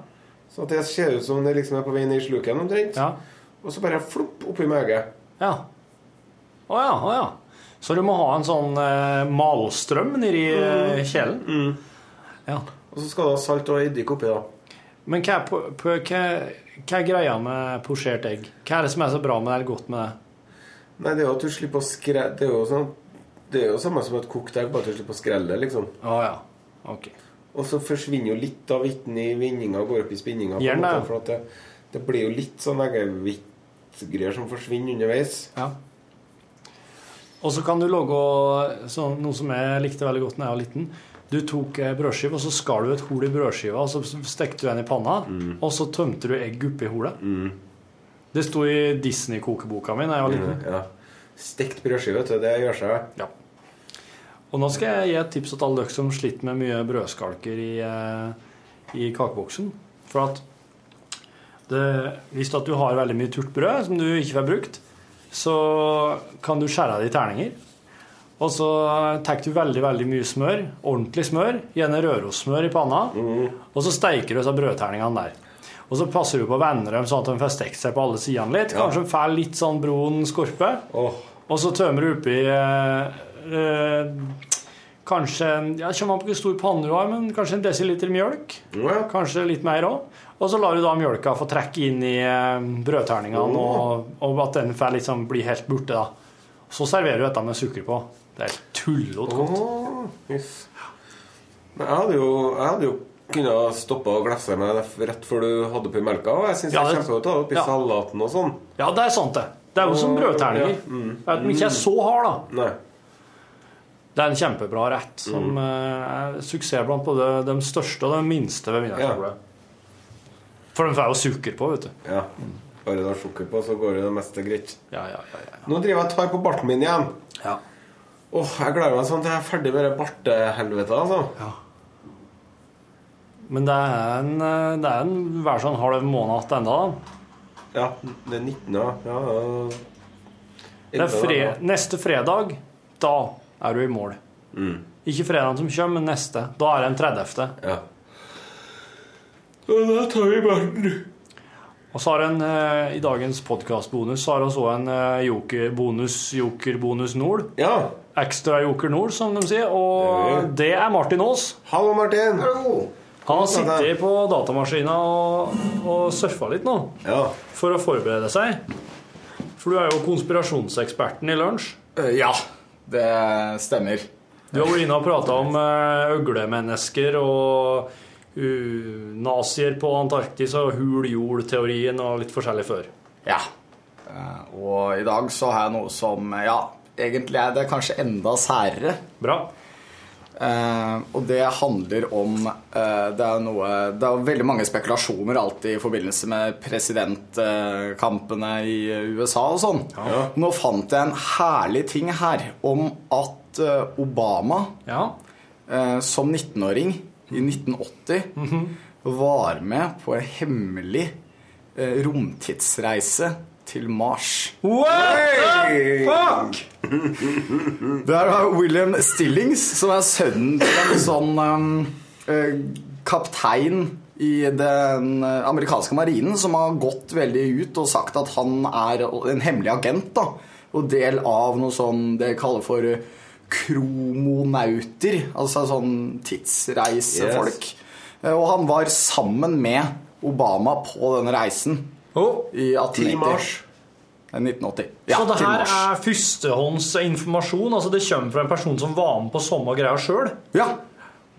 så at det ser ut som det liksom er på vei ned i sluken omtrent. Ja. Og så bare flopp oppi med egget. Ja. Å ja, å ja. Så du må ha en sånn eh, malstrøm nedi mm. kjelen? Ja. Og så skal du ha salt og eddik oppi, da. Men hva på, på, hva, hva er greia med posjert egg? Hva er det som er så bra med det, eller godt med det? Nei, det er jo at du slipper å skre... Det er jo sånn Det er jo samme som et kokt egg, bare at du slipper å skrelle det, liksom. Ah, ja. okay. Og så forsvinner jo litt av hvitten i vinninga og går opp i spinninga. For det, det blir jo litt sånn eggehvittgreier som forsvinner underveis. Ja. Og så kan du lage noe som jeg likte veldig godt da jeg var liten. Du tok ei brødskive, og så skar du et hull i brødskiva, og så stekte du den i panna, og så tømte du egg oppi hullet. Det sto i Disney-kokeboka mi da jeg var liten. Ja. Stekt brødskive, vet du. Det gjør seg. Ja. Og nå skal jeg gi et tips til alle dere som sliter med mye brødskalker i, eh, i kakeboksen. For at det, hvis at du har veldig mye turt brød som du ikke får brukt, så kan du skjære det i terninger. Og så tar du veldig veldig mye smør, ordentlig smør, gjerne rørosmør i panna, og så steiker du disse brødterningene der. Og så passer du på å vende dem sånn at de får stekt seg på alle sidene litt. Kanskje de får litt sånn brun skorpe. Og så tømmer du oppi eh, eh, Kanskje ja, kommer an på hvor stor panne du har, men kanskje en desiliter mjølk. Kanskje litt mer òg. Og så lar du da mjølka få trekke inn i eh, brødterningene, og, og at den får liksom bli helt borte. da. Så serverer du dette med sukker på. Det er tullete godt. Åh, yes. Men jeg hadde jo, jeg hadde jo kunnet stoppe og glefse meg rett før du hadde oppi melka. Og jeg syns Ja, det er kjempegodt oppi ja. salaten og sånn. Ja, det er sant, det. Det er jo som brødterninger. ja, mm. At den ikke er så hard, da. Nei. Det er en kjempebra rett som mm. er suksess blant både de største og de minste ved middagsbordet. For de får jo sukker på, vet du. Ja. Bare du har sukker på, så går jo det meste greit. Ja, ja, ja, ja. Nå driver jeg og tar på barten min igjen. Ja. Åh, Jeg gleder meg sånn til jeg er ferdig med det bartehelvetet. Altså. Ja. Men det er en, det er en hver sånn halv måned igjen da. Ja, det er 19. Ja. ja. Det er fre neste fredag, da er du i mål. Mm. Ikke fredagen som kommer, men neste. Da er det en 30. Ja. Og da tar vi barten. Og så har en eh, i dagens podkastbonus så har vi også en eh, jokerbonus, jokerbonus Nord. Ja. Ekstra Joker Nord, som de sier. Og det er Martin Aas. Hallo, Martin. Hallo. Han har sittet på datamaskina og, og surfa litt nå Ja. for å forberede seg. For du er jo konspirasjonseksperten i lunsj. Eh, Ja, det stemmer. Du har vært inne og prata om øglemennesker og uh, nazier på Antarktis og hul jord-teorien og litt forskjellig før. Ja. Eh, Og i dag så har jeg noe som Ja, egentlig er det kanskje enda særere. Bra. Uh, og det handler om uh, Det er noe Det er veldig mange spekulasjoner alltid i forbindelse med presidentkampene i USA og sånn. Nå fant jeg en herlig ting her om at eh, Obama Ja. eh, som 19-åring i 1980 var med på en hemmelig eh, romtidsreise til Mars. What the fuck?! Det er da William Stillings, som er sønnen til en sånn um, eh, kaptein i den eh, amerikanske marinen, som har gått veldig ut og sagt at han er en hemmelig agent. da, Og del av noe sånn det kaller for kromonauter. Altså sånn tidsreisefolk. Yes. Og han var sammen med Obama på denne reisen Oh. i 1890. Til Mars. Eh, 1980. Ja, Så det her er førstehånds informasjon? Altså det kommer fra en person som var med på samme greia sjøl? Ja,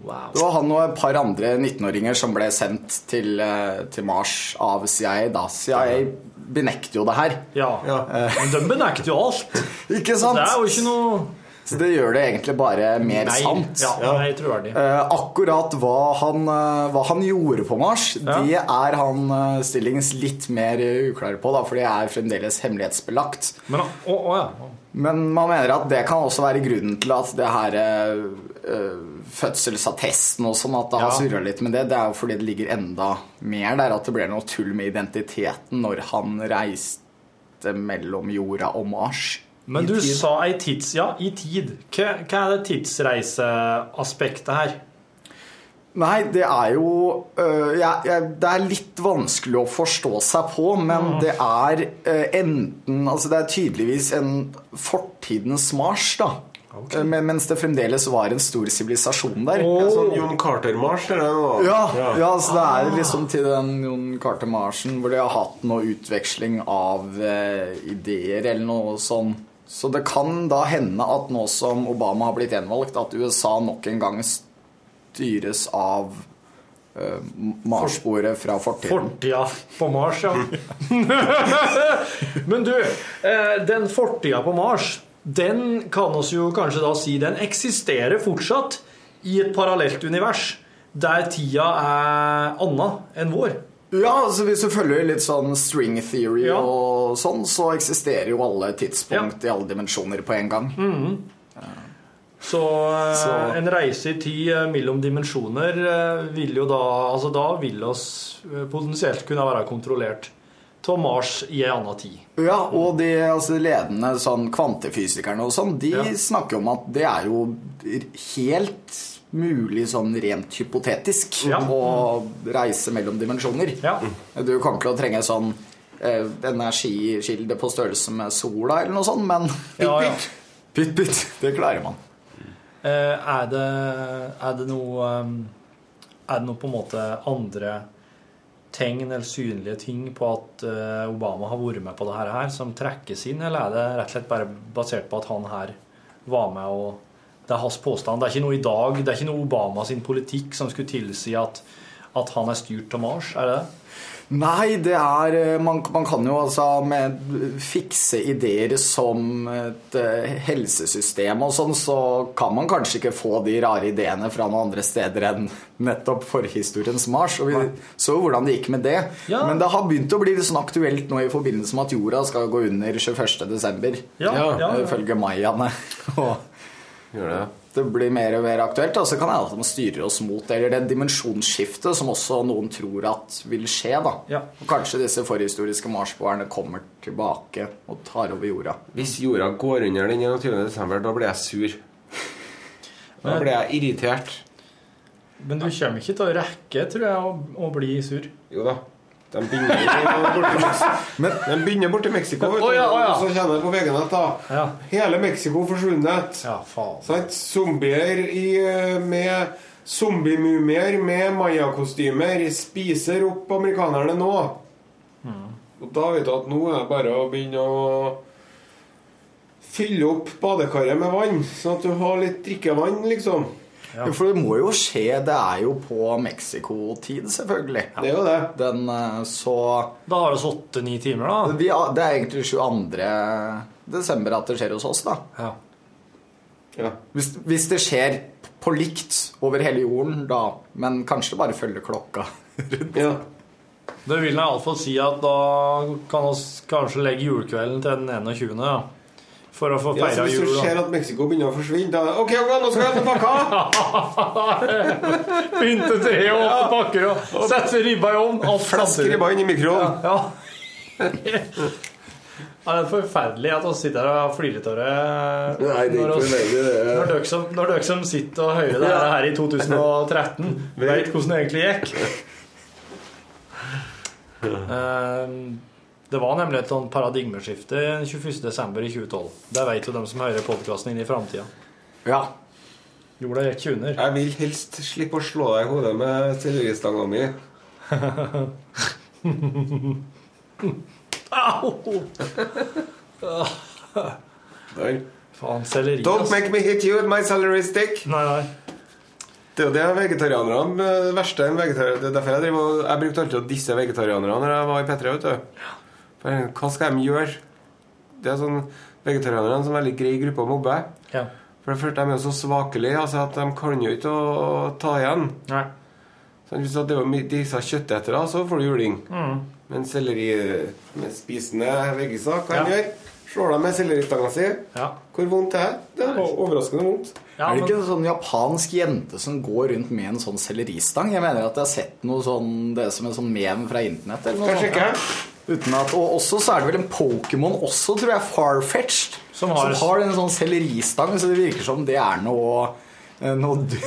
Wow. Det var han og et par andre 19-åringer som ble sendt til, eh, til Mars av CIA. da. CIA benekter jo det her. Ja. Men de benekter jo alt. Ikke sant? Det er jo ikke noe Så det gjør det egentlig bare mer Nei. sant. Ja, nei, troverdig. Eh, akkurat hva han, eh, hva han gjorde på Mars, det er han eh, Stillings litt mer uklar på, da, for det er fremdeles hemmelighetsbelagt. Men, å, å, ja. Men man mener at det kan også være grunnen til at det her eh, fødselsattesten og sånn, at det har Ja. surra litt med det. Det er jo fordi det ligger enda mer der, at det ble noe tull med identiteten når han reiste mellom jorda og Mars. Men du tid. sa ei tids... Ja, i tid. Hva, hva er det tidsreiseaspektet her? Nei, det er jo øh, jeg, jeg, Det er litt vanskelig å forstå seg på, men det er øh, enten Altså, det er tydeligvis en fortidens marsj, da. Okay. Men, mens det fremdeles var en stor sivilisasjon der. Ja, sånn Jon Carter-Mars, eller noe? Ja, ja, så det er liksom til den Jon Carter-marsjen hvor de har hatt noe utveksling av eh, ideer eller noe sånn. Så det kan da hende at nå som Obama har blitt gjenvalgt, at USA nok en gang styres av uh, Mars-sporet fra fortiden. Fortida på Mars, ja. Men du, eh, den fortida på Mars, den kan oss jo kanskje da si den eksisterer fortsatt i et parallelt univers der tida er anna enn vår. Ja, altså Hvis du følger litt sånn string theory Ja. og sånn, så eksisterer jo alle tidspunkt i alle dimensjoner på en gang. Så, ja. Så- en reise i tid eh, mellom dimensjoner eh, vil jo da Altså da vil oss eh, potensielt kunne være kontrollert av Mars i en annen tid. Ja, og de altså, ledende sånn kvantefysikerne og sånn, de Ja. snakker om at det er jo helt mulig sånn rent hypotetisk Ja. å reise mellom dimensjoner. Ja. Du kommer til å trenge sånn eh, energikilde på størrelse med sola eller noe sånt, men pytt, pytt, pytt, det klarer man. Eh, Er det, er det noe um, Er det noe på en måte andre tegn eller synlige ting på at eh, Obama har vært med på det her som trekkes inn, eller er det rett og slett bare basert på at han her var med og Det er hans påstand. Det er ikke noe i dag, det er ikke noe Obama sin politikk som skulle tilsi at, at han er styrt av Mars, er det det? Nei, det er eh, Man, man kan jo altså med fikse ideer som et eh, helsesystem og sånn, så kan man kanskje ikke få de rare ideene fra noen andre steder enn nettopp forhistoriens Mars. Og vi så jo hvordan det gikk med det. Ja. Men det har begynt å bli litt sånn aktuelt nå i forbindelse med at jorda skal gå under 21.12. Ja, ja, ja. Ifølge mayaene. Og Gjør det. det blir mer og mer aktuelt. Og så kan det hende at man styrer oss mot det, eller det dimensjonsskiftet som også noen tror at vil skje. da. Ja. Og kanskje disse forhistoriske marsboerne kommer tilbake og tar over jorda. Hvis jorda går under den 21. desember, da blir jeg sur. Da blir jeg irritert. Men du kommer ikke til å rekke, tror jeg, å, å bli sur. Jo da. De begynner borti Mexico. Vet du. Å ja, oh, ja. og så kommer det på VG-nett. da. Ja. Hele Mexico forsvunnet. Ja, faen. Zombier i, eh, med Zombiemumier med mayakostymer spiser opp amerikanerne nå. Og da vet du at nå er det bare å begynne å fylle opp badekaret med vann, sånn at du har litt drikkevann, liksom. Ja. For det må jo skje. Det er jo på Mexico-tid, selvfølgelig. Det er jo det. Den, eh, så Da har vi åtte-ni timer, da. vi, Det er egentlig 22. desember at det skjer hos oss, da. Ja. Ja. Hvis, hvis det skjer på likt over hele jorden, da. Men kanskje bare følge klokka. rundt. ja. Det vil iallfall si at da kan vi kanskje legge julekvelden til den 21. Ja. For å få Ja, så hvis du ser at Mexico begynner å forsvinne, da OK, ok, nå skal jeg hente pakka! Pynte tre og åtte pakker og sette ribba i ovnen. Flaske ribba inn i mikroen. Ja. Ja, det er forferdelig at vi sitter her og flirer av det. Nei, det er når oss- Når dere som, når dere som sitter og hører det her, i 2013, vet hvordan det egentlig gikk. Eh, Det var nemlig et sånt paradigmeskifte 21.12. i 2012. Det vet jo de som hører podkasten inn i framtida. Ja. Jorda gikk under. Jeg vil helst slippe å slå deg i hodet med selleristanga mi. Au! Faen, selleri. Don't ass. make me hit you with my celery stick. Nei, nei. Det er jo det vegetarianerne verste enn vegetarianere er derfor jeg driver Jeg brukte alltid å disse vegetarianerne når jeg var i P3. vet du Hva skal de gjøre? Det er sånn Vegetarianerne er en sånn veldig grei gruppe å mobbe. Ja. For det første, de er jo så svakelige altså at de kan jo ikke å ta igjen. Nei. Så hvis det var disse kjøttetere, så får du juling. Mm. Men selleri med spisende veggiser, hva Ja. de gjør? Slår dem med selleristanga si. Ja. Hvor vondt er det? Det er overraskende vondt. Ja, er det ikke en sånn japansk jente som går rundt med en sånn selleristang? Jeg mener at jeg har sett noe sånn Det som en sånn mem fra internett. Eller noe Kanskje sånt. ikke? Uten at, og også så er det vel en Pokémon også, tror jeg, Farfetched, Som som har- har, en sånn selleristang. Så det virker som det er noe, eh, noe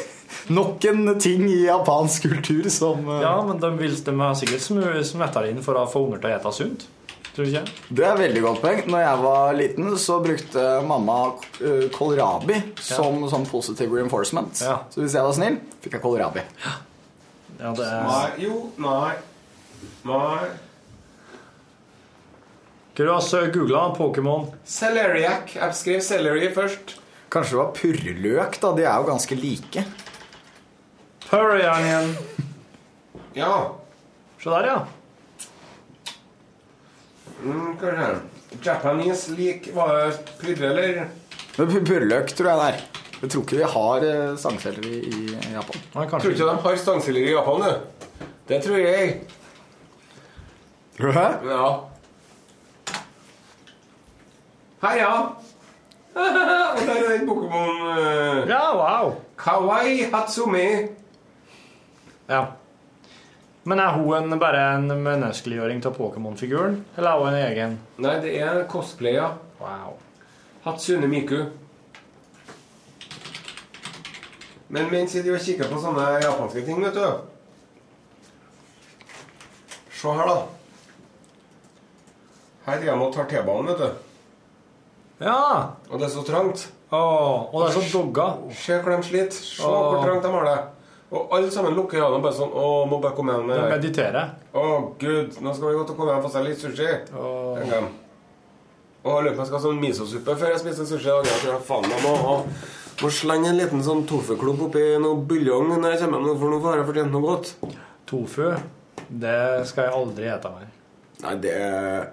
Nok en ting i japansk kultur som eh, Ja, men de, vil, de har sikkert smette smetta det inn for å få unger til å ete sunt. Tror du ikke? Det er veldig godt poeng. Når jeg var liten, så brukte mamma eh, kålrabi som som positive reinforcement. Ja. Så hvis jeg var snill, fikk jeg kålrabi. Ja, det er Nei, jo, nei. Nei. Hva du har du googla? Pokémon? Celeriac. Jeg skrev celery først. Kanskje det var purreløk, da. De er jo ganske like. Hurry, onion. Ja. Se der, ja. Mm, kanskje. Japanese lik Var det purre, eller? Purreløk tror jeg det er. Jeg tror ikke vi har eh, stangselleri i Japan. Nei, Tror ikke de har stangselleri i Japan, du. Det tror jeg. Tror du det? Ja. Heia! Og der er den Pokémon uh, Ja, wow. Kawaii Hatsumi. Ja. Men er hun en, bare en menneskeliggjøring av Pokémon-figuren, eller er hun en egen? Nei, det er cosplay, ja. Wow. Hatsune Miku. Men mens jeg kikker på sånne japanske ting, vet du Se her, da. Her driver de og tar T-banen, vet du. Ja! Og det er så trangt. Åh, og det er så dogga. Se hvor de sliter. Se Åh. hvor trangt de har det. Og alle sammen lukker øynene bare sånn Å, må bare komme hjem med De mediterer. Å, gud, nå skal vi godt komme hjem og få seg litt sushi. Åh. En gang. Og jeg lurer på om jeg skal ha sånn misosuppe før jeg spiser sushi. Og jeg tror jeg faen jeg må må slenge en liten sånn tofuklump oppi noe buljong når jeg kommer hjem, for nå har jeg fortjent noe godt. Tofu, det skal jeg aldri ete mer. Nei, det er,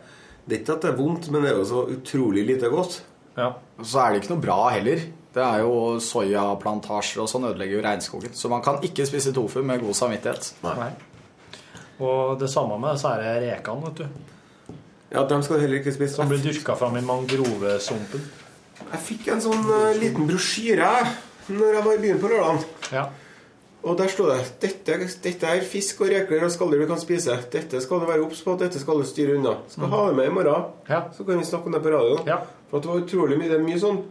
det er ikke at det er vondt, men det er jo så utrolig lite godt. Ja. Og så er det ikke noe bra heller. Det er jo soyaplantasjer og sånn ødelegger jo regnskogen. Så man kan ikke spise tofu med god samvittighet. Nei. Og det samme med disse det rekene, vet du. Ja, de skal du heller ikke spise. Som blir dyrka fram i mangrovesumpen. Jeg fikk en sånn uh, liten brosjyre når jeg var i byen på lørdag. Ja. Og der sto det dette, dette er fisk og reker og skaller du kan spise. Dette skal du være obs på, dette skal du styre unna. Skal ha det med i morgen. Ja. Så kan vi snakke om det på radioen. Ja. For at det var utrolig mye, det er mye sånn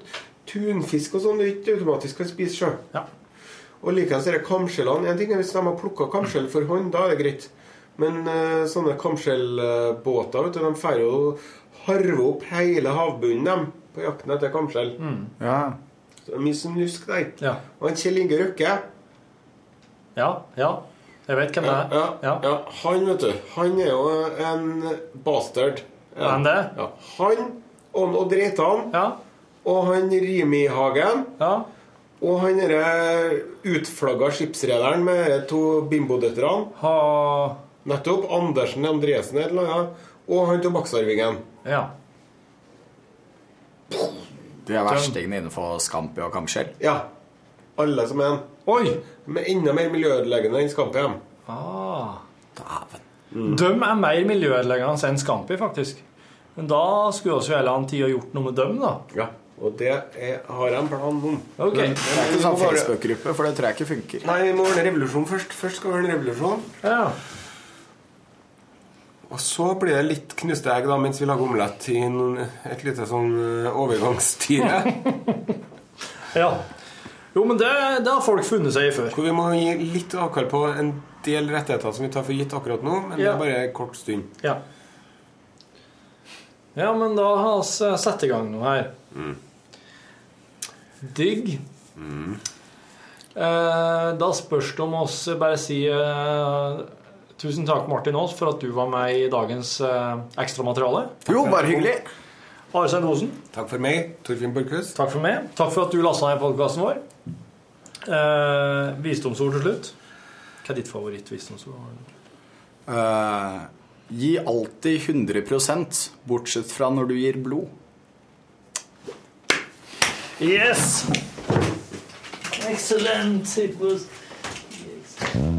tunfisk og sånn du ikke automatisk kan spise sjøl. Ja. Og likeens disse kamskjellene. En ting er hvis de har plukka kamskjell for hånd, da er det greit. Men uh, sånne kamskjellbåter, vet du, de får jo harve opp hele havbunnen dem på jakten etter kamskjell. Ja. Så det er mye snusk der. Ja. Og en Kjell Inge Røkke Ja. ja. Jeg vet hvem det er. ja, Ja. ja, Han, vet du, han er jo en bastard. Er han det? Ja. Han og Odd Reitan Ja. og han Rimi-Hagen Ja. og han derre utflagga skipsrederen med de to bimbodøtrene. Ha... Nettopp. Andersen Andresen eller noe. Og han tobakksarvingen. Ja. Det er verstingen innenfor Scampi og kamskjell. Ja. Alle som en. Oi! Med enda mer miljøødeleggende enn Scampi. dem. Mm. De er mer miljøødeleggende enn Scampi, faktisk. Men da skulle vi hele heller ha en tid og gjort noe med dem, da. Ja. Og det er, har jeg en plan om. Okay. Det er ikke sånn Facebook-gruppe, for det tror jeg ikke funker. Nei, vi må ordne revolusjon først. Først skal vi ordne revolusjon. Ja. Og så blir det litt knuste egg da, mens vi lager omelett i en, et lite sånn eh, overgangsstyre. ja. Jo, men det, det har folk funnet seg i før. Hvor vi må gi litt avkall på en del rettigheter som vi tar for gitt akkurat nå, men det er bare en kort stund. Ja. Ja, men da har vi satt i gang noe her. Digg. Eh, da spørs det om oss bare sier eh, tusen takk, Martin Aas, for at du var med i dagens eh, ekstramateriale. Jo, bare hyggelig. Are Osen, Takk for meg, Torfinn Borchhus. takk for meg. Takk for at du lasta ned podkasten vår. Eh, visdomsord til slutt. Hva er ditt favoritt-visdomsord? Eh, gi alltid 100% bortsett fra når du gir blod. Yes! Excellent. It was Lunch.